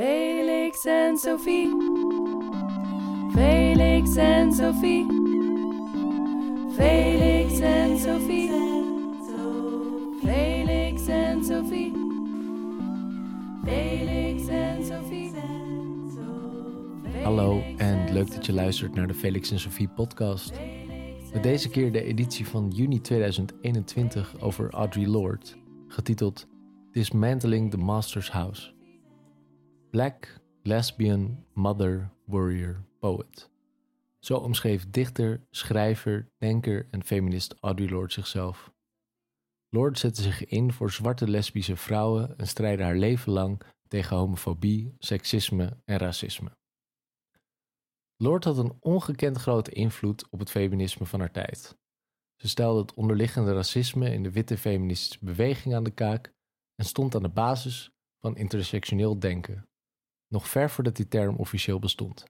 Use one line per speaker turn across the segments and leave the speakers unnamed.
Felix en Sophie. Felix en Sophie. Felix en Sophie. Felix en Sophie. Felix en Sophie.
Hallo en leuk dat je luistert naar de Felix en Sophie podcast. Met deze keer de editie van juni 2021 over Audre Lorde, getiteld Dismantling the Master's House. Black, lesbian, mother, warrior, poet. Zo omschreef dichter, schrijver, denker en feminist Audre Lorde zichzelf. Lorde zette zich in voor zwarte lesbische vrouwen en strijdde haar leven lang tegen homofobie, seksisme en racisme. Lorde had een ongekend grote invloed op het feminisme van haar tijd. Ze stelde het onderliggende racisme in de witte feministische beweging aan de kaak en stond aan de basis van intersectioneel denken, nog ver voordat die term officieel bestond.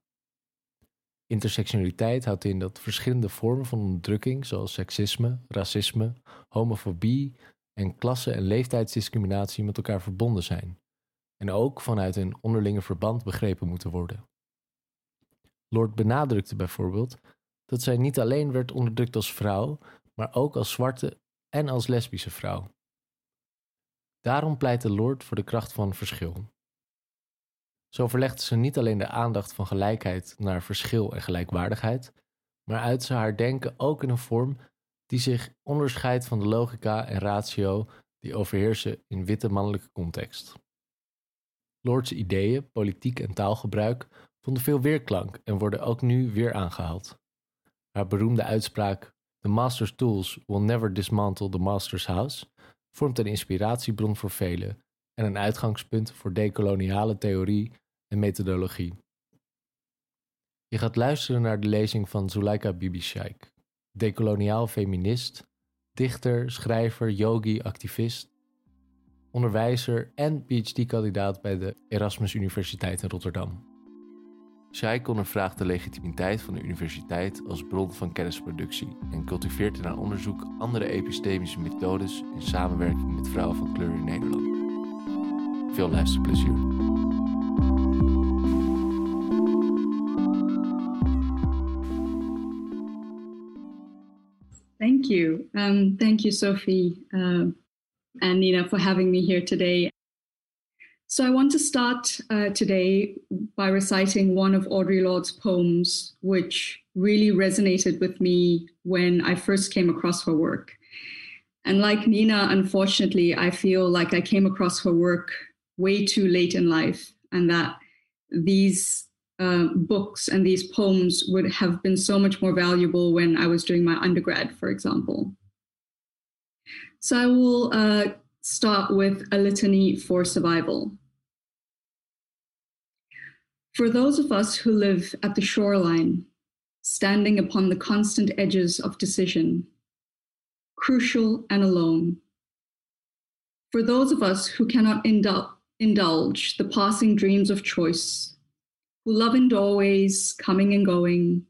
Intersectionaliteit houdt in dat verschillende vormen van onderdrukking, zoals seksisme, racisme, homofobie en klasse- en leeftijdsdiscriminatie, met elkaar verbonden zijn en ook vanuit een onderlinge verband begrepen moeten worden. Lord benadrukte bijvoorbeeld dat zij niet alleen werd onderdrukt als vrouw, maar ook als zwarte en als lesbische vrouw. Daarom pleitte Lord voor de kracht van verschil. Zo verlegde ze niet alleen de aandacht van gelijkheid naar verschil en gelijkwaardigheid, maar uit ze haar denken ook in een vorm die zich onderscheidt van de logica en ratio die overheersen in witte mannelijke context. Lords ideeën, politiek en taalgebruik vonden veel weerklank en worden ook nu weer aangehaald. Haar beroemde uitspraak The Master's Tools will never dismantle the Master's House vormt een inspiratiebron voor velen en een uitgangspunt voor decoloniale theorie en methodologie. Je gaat luisteren naar de lezing van Zuleika Bibi Shaikh, decoloniaal feminist, dichter, schrijver, yogi, activist, onderwijzer en PhD-kandidaat bij de Erasmus Universiteit in Rotterdam. Zij ondervraagt de legitimiteit van de universiteit als bron van kennisproductie en cultiveert in haar onderzoek andere epistemische methodes in samenwerking met vrouwen van kleur in Nederland. Veel luisterplezier.
Thank you. Um, thank you, Sophie uh, and Nina, for having me here today. So, I want to start uh, today by reciting one of Audre Lorde's poems, which really resonated with me when I first came across her work. And like Nina, unfortunately, I feel like I came across her work way too late in life, and that these uh, books and these poems would have been so much more valuable when I was doing my undergrad, for example. So I will uh, start with a litany for survival. For those of us who live at the shoreline, standing upon the constant edges of decision, crucial and alone. For those of us who cannot indul- indulge the passing dreams of choice, who love in doorways, coming and going,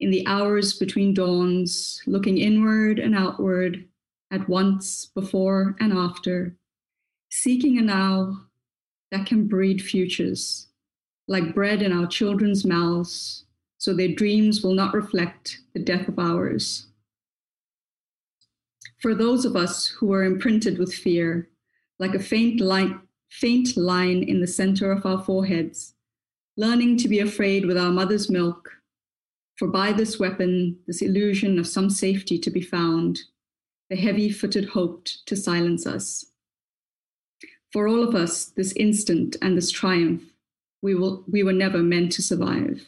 in the hours between dawns, looking inward and outward, at once, before and after, seeking a now that can breed futures, like bread in our children's mouths, so their dreams will not reflect the death of ours. For those of us who are imprinted with fear, like a faint light, faint line in the center of our foreheads, learning to be afraid with our mother's milk, for by this weapon, this illusion of some safety to be found, the heavy footed hoped to silence us. For all of us, this instant and this triumph, we, will, we were never meant to survive.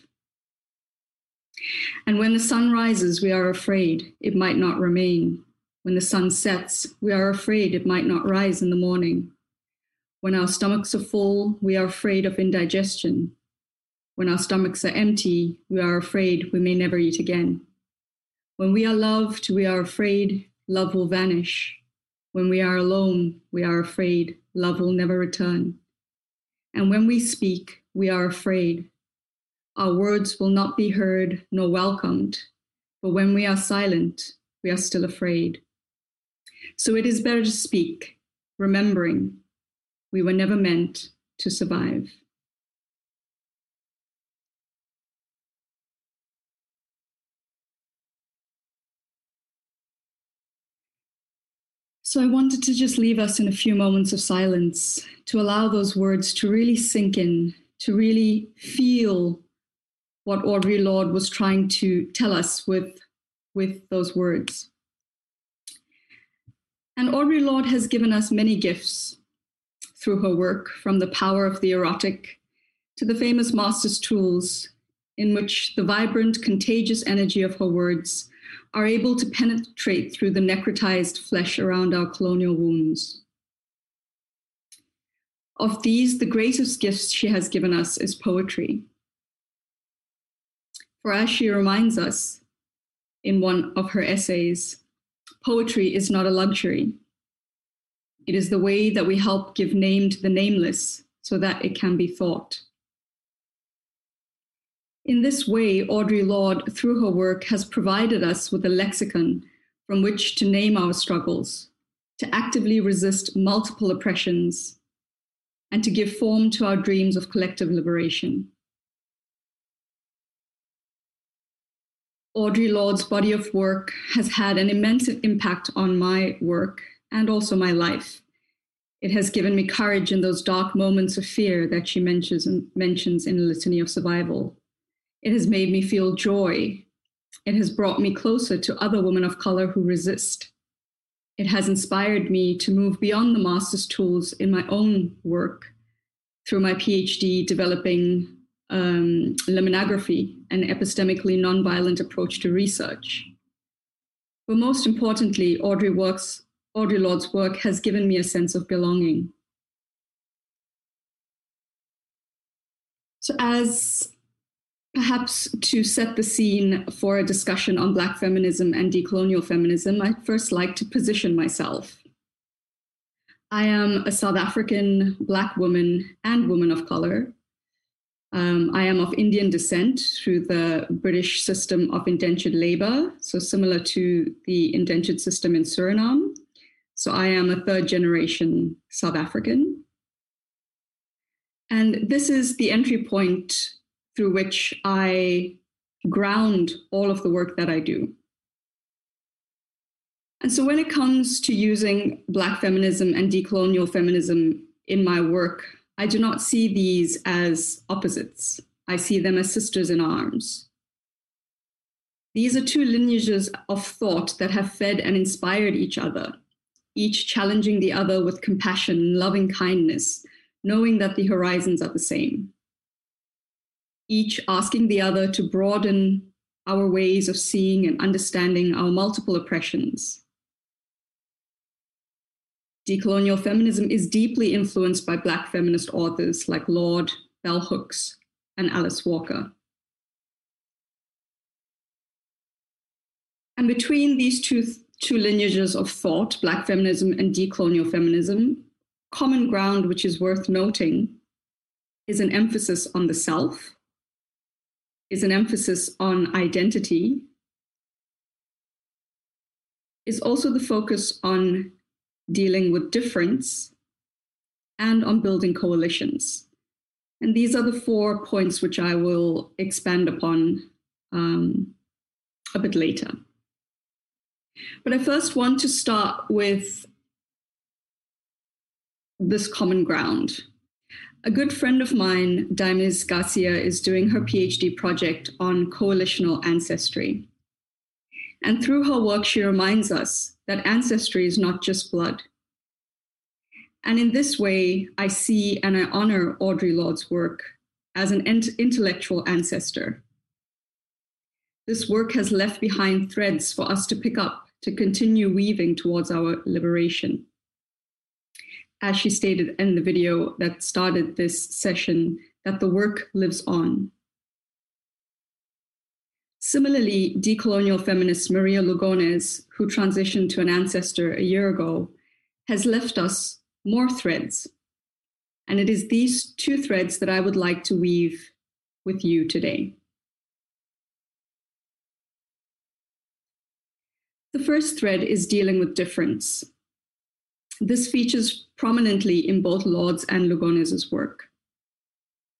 And when the sun rises, we are afraid it might not remain. When the sun sets, we are afraid it might not rise in the morning. When our stomachs are full, we are afraid of indigestion. When our stomachs are empty, we are afraid we may never eat again. When we are loved, we are afraid love will vanish. When we are alone, we are afraid love will never return. And when we speak, we are afraid. Our words will not be heard nor welcomed, but when we are silent, we are still afraid. So it is better to speak, remembering we were never meant to survive. So I wanted to just leave us in a few moments of silence to allow those words to really sink in, to really feel what Audre Lorde was trying to tell us with, with those words. And Audre Lorde has given us many gifts through her work, from the power of the erotic to the famous master's tools, in which the vibrant, contagious energy of her words are able to penetrate through the necrotized flesh around our colonial wounds. Of these, the greatest gift she has given us is poetry. For as she reminds us in one of her essays, poetry is not a luxury. It is the way that we help give name to the nameless so that it can be thought. In this way, Audre Lorde, through her work, has provided us with a lexicon from which to name our struggles, to actively resist multiple oppressions, and to give form to our dreams of collective liberation. Audre Lorde's body of work has had an immense impact on my work and also my life. It has given me courage in those dark moments of fear that she mentions, mentions in Litany of Survival. It has made me feel joy. It has brought me closer to other women of color who resist. It has inspired me to move beyond the master's tools in my own work through my PhD developing um, an epistemically nonviolent approach to research. But most importantly, Audrey works, Audre Lorde's work has given me a sense of belonging. So, as Perhaps to set the scene for a discussion on Black feminism and decolonial feminism, I'd first like to position myself. I am a South African Black woman and woman of color. Um, I am of Indian descent through the British system of indentured labor, so similar to the indentured system in Suriname. So I am a third generation South African. And this is the entry point through which I ground all of the work that I do. And so when it comes to using Black feminism and decolonial feminism in my work, I do not see these as opposites. I see them as sisters in arms. These are two lineages of thought that have fed and inspired each other, each challenging the other with compassion and loving kindness, knowing that the horizons are the same each asking the other to broaden our ways of seeing and understanding our multiple oppressions. Decolonial feminism is deeply influenced by Black feminist authors like Lorde, Bell Hooks, and Alice Walker. And between these two, two lineages of thought, Black feminism and decolonial feminism, common ground which is worth noting is an emphasis on the self is an emphasis on identity, is also the focus on dealing with difference and on building coalitions. And these are the four points which I will expand upon um, a bit later. But I first want to start with this common ground a good friend of mine, Daimis Garcia, is doing her PhD project on coalitional ancestry. And through her work, she reminds us that ancestry is not just blood. And in this way, I see and I honor Audre Lorde's work as an intellectual ancestor. This work has left behind threads for us to pick up to continue weaving towards our liberation as she stated in the video that started this session, that the work lives on. Similarly, decolonial feminist Maria Lugones, who transitioned to an ancestor a year ago, has left us more threads. And it is these two threads that I would like to weave with you today. The first thread is dealing with difference. This features prominently in both Lorde's and Lugones's work.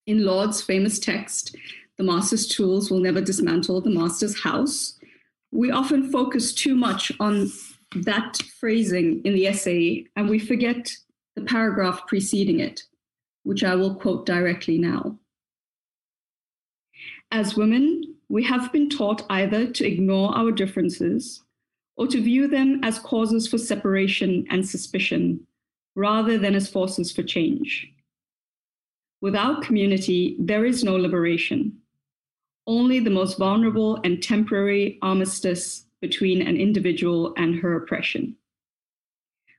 In Lorde's famous text, The Master's Tools Will Never Dismantle the Master's House, we often focus too much on that phrasing in the essay and we forget the paragraph preceding it, which I will quote directly now. As women, we have been taught either to ignore our differences or to view them as causes for separation and suspicion rather than as forces for change. Without community, there is no liberation. Only the most vulnerable and temporary armistice between an individual and her oppression.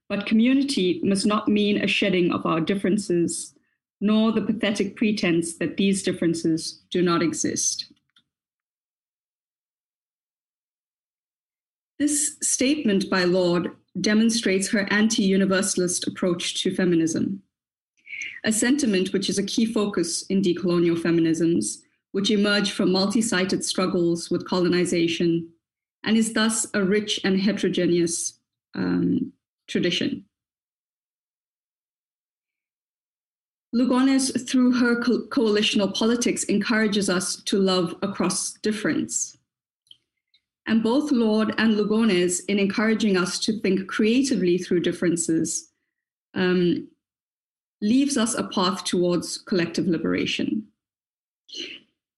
But community must not mean a shedding of our differences, nor the pathetic pretense that these differences do not exist. This statement by Lorde demonstrates her anti universalist approach to feminism, a sentiment which is a key focus in decolonial feminisms, which emerge from multi sided struggles with colonization and is thus a rich and heterogeneous um, tradition. Lugones, through her co- coalitional politics, encourages us to love across difference. And both Lorde and Lugones, in encouraging us to think creatively through differences, um, leaves us a path towards collective liberation.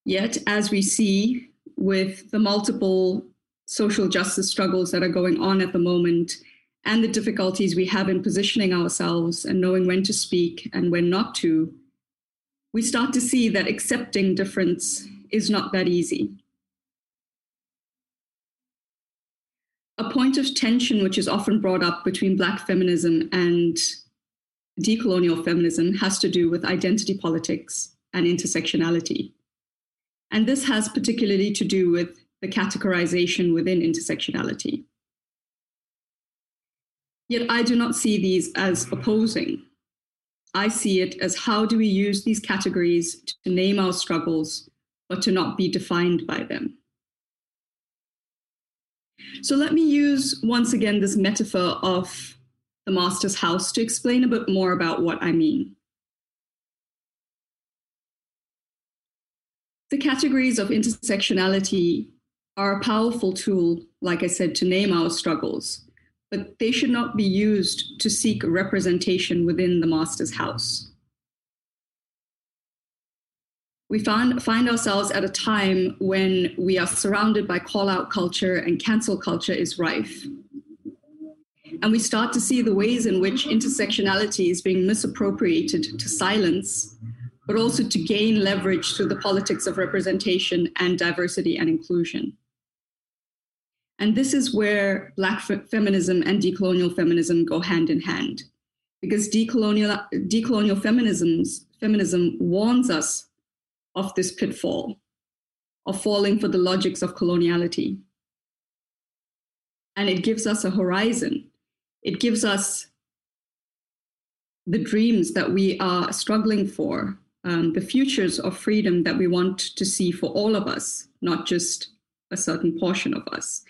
Yet, as we see with the multiple social justice struggles that are going on at the moment, and the difficulties we have in positioning ourselves and knowing when to speak and when not to, we start to see that accepting difference is not that easy. A point of tension which is often brought up between Black feminism and decolonial feminism has to do with identity politics and intersectionality. And this has particularly to do with the categorization within intersectionality. Yet I do not see these as opposing. I see it as how do we use these categories to name our struggles, but to not be defined by them. So let me use once again this metaphor of the master's house to explain a bit more about what I mean. The categories of intersectionality are a powerful tool, like I said, to name our struggles, but they should not be used to seek representation within the master's house. We find, find ourselves at a time when we are surrounded by call out culture and cancel culture is rife. And we start to see the ways in which intersectionality is being misappropriated to silence, but also to gain leverage through the politics of representation and diversity and inclusion. And this is where Black feminism and decolonial feminism go hand in hand, because decolonial, decolonial feminisms, feminism warns us of this pitfall of falling for the logics of coloniality. And it gives us a horizon. It gives us the dreams that we are struggling for, um, the futures of freedom that we want to see for all of us, not just a certain portion of us.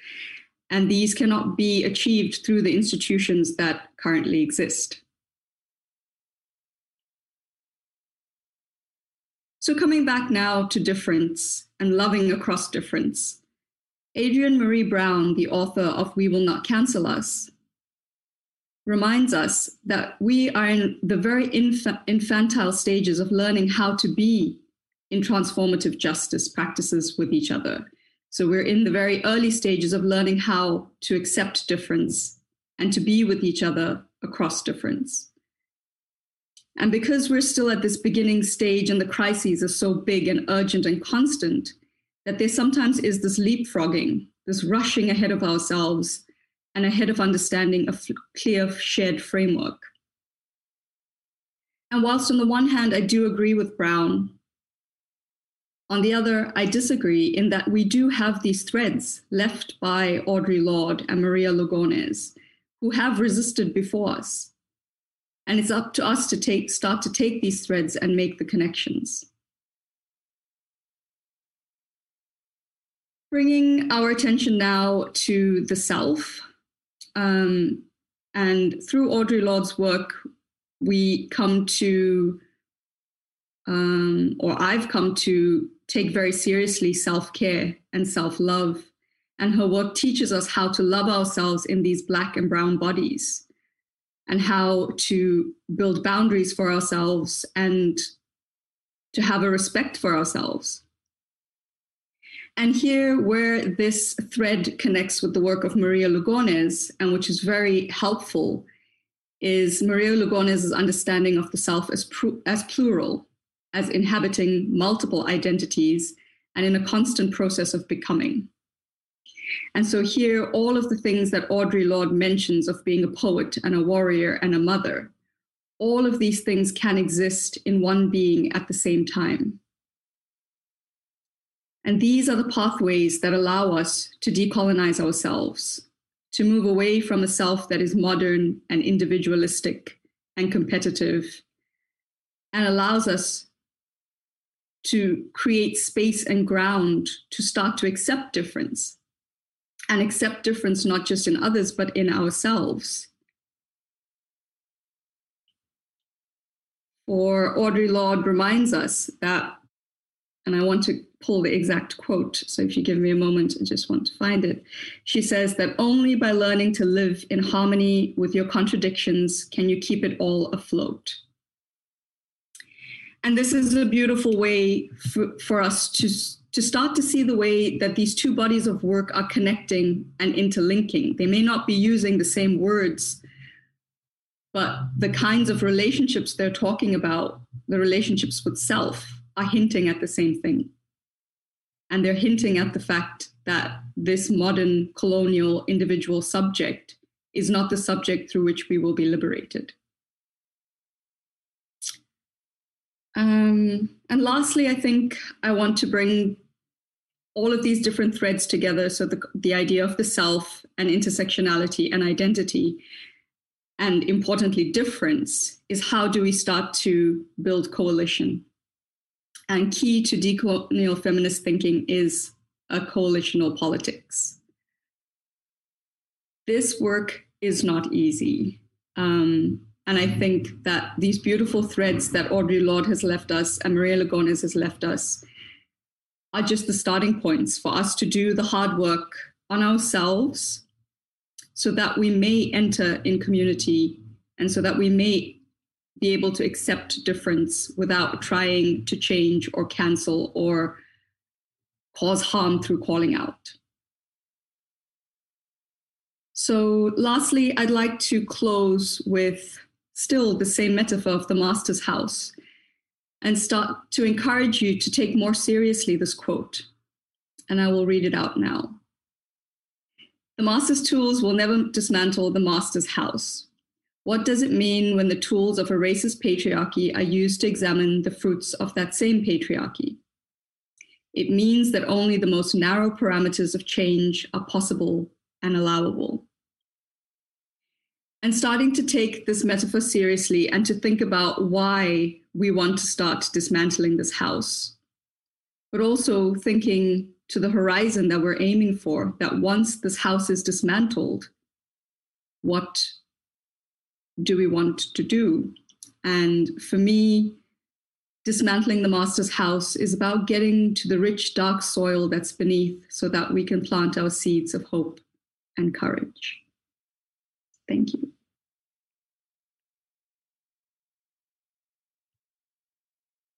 And these cannot be achieved through the institutions that currently exist. So, coming back now to difference and loving across difference, Adrienne Maree Brown, the author of We Will Not Cancel Us, reminds us that we are in the very inf- infantile stages of learning how to be in transformative justice practices with each other. So, we're in the very early stages of learning how to accept difference and to be with each other across difference. And because we're still at this beginning stage and the crises are so big and urgent and constant, that there sometimes is this leapfrogging, this rushing ahead of ourselves and ahead of understanding a f- clear shared framework. And whilst on the one hand, I do agree with Brown, on the other, I disagree in that we do have these threads left by Audre Lorde and Maria Lugones, who have resisted before us and it's up to us to take, start to take these threads and make the connections. Bringing our attention now to the self. Um, and through Audre Lorde's work, we come to, um, or I've come to take very seriously self care and self love And her work teaches us how to love ourselves in these black and brown bodies and how to build boundaries for ourselves and to have a respect for ourselves. And here, where this thread connects with the work of Maria Lugones, and which is very helpful, is Maria Lugones' understanding of the self as, pr- as plural, as inhabiting multiple identities and in a constant process of becoming. And so here, all of the things that Audre Lorde mentions of being a poet and a warrior and a mother, all of these things can exist in one being at the same time. And these are the pathways that allow us to decolonize ourselves, to move away from a self that is modern and individualistic and competitive, and allows us to create space and ground to start to accept difference and accept difference not just in others, but in ourselves. Or Audre Lorde reminds us that, and I want to pull the exact quote, so if you give me a moment, I just want to find it. She says that only by learning to live in harmony with your contradictions can you keep it all afloat. And this is a beautiful way for, for us to, to start to see the way that these two bodies of work are connecting and interlinking. They may not be using the same words, but the kinds of relationships they're talking about, the relationships with self, are hinting at the same thing. And they're hinting at the fact that this modern colonial individual subject is not the subject through which we will be liberated. Um, and lastly, I think I want to bring all of these different threads together. So the, the idea of the self and intersectionality and identity, and importantly, difference is how do we start to build coalition? And key to decolonial feminist thinking is a coalitional politics. This work is not easy. Um, and I mm-hmm. think that these beautiful threads that Audre Lorde has left us and Maria Lugones has left us are just the starting points for us to do the hard work on ourselves so that we may enter in community and so that we may be able to accept difference without trying to change or cancel or cause harm through calling out. So, lastly, I'd like to close with still the same metaphor of the master's house and start to encourage you to take more seriously this quote. And I will read it out now. The master's tools will never dismantle the master's house. What does it mean when the tools of a racist patriarchy are used to examine the fruits of that same patriarchy? It means that only the most narrow parameters of change are possible and allowable and starting to take this metaphor seriously and to think about why we want to start dismantling this house, but also thinking to the horizon that we're aiming for, that once this house is dismantled, what do we want to do? And for me, dismantling the master's house is about getting to the rich, dark soil that's beneath so that we can plant our seeds of hope and courage. Thank you.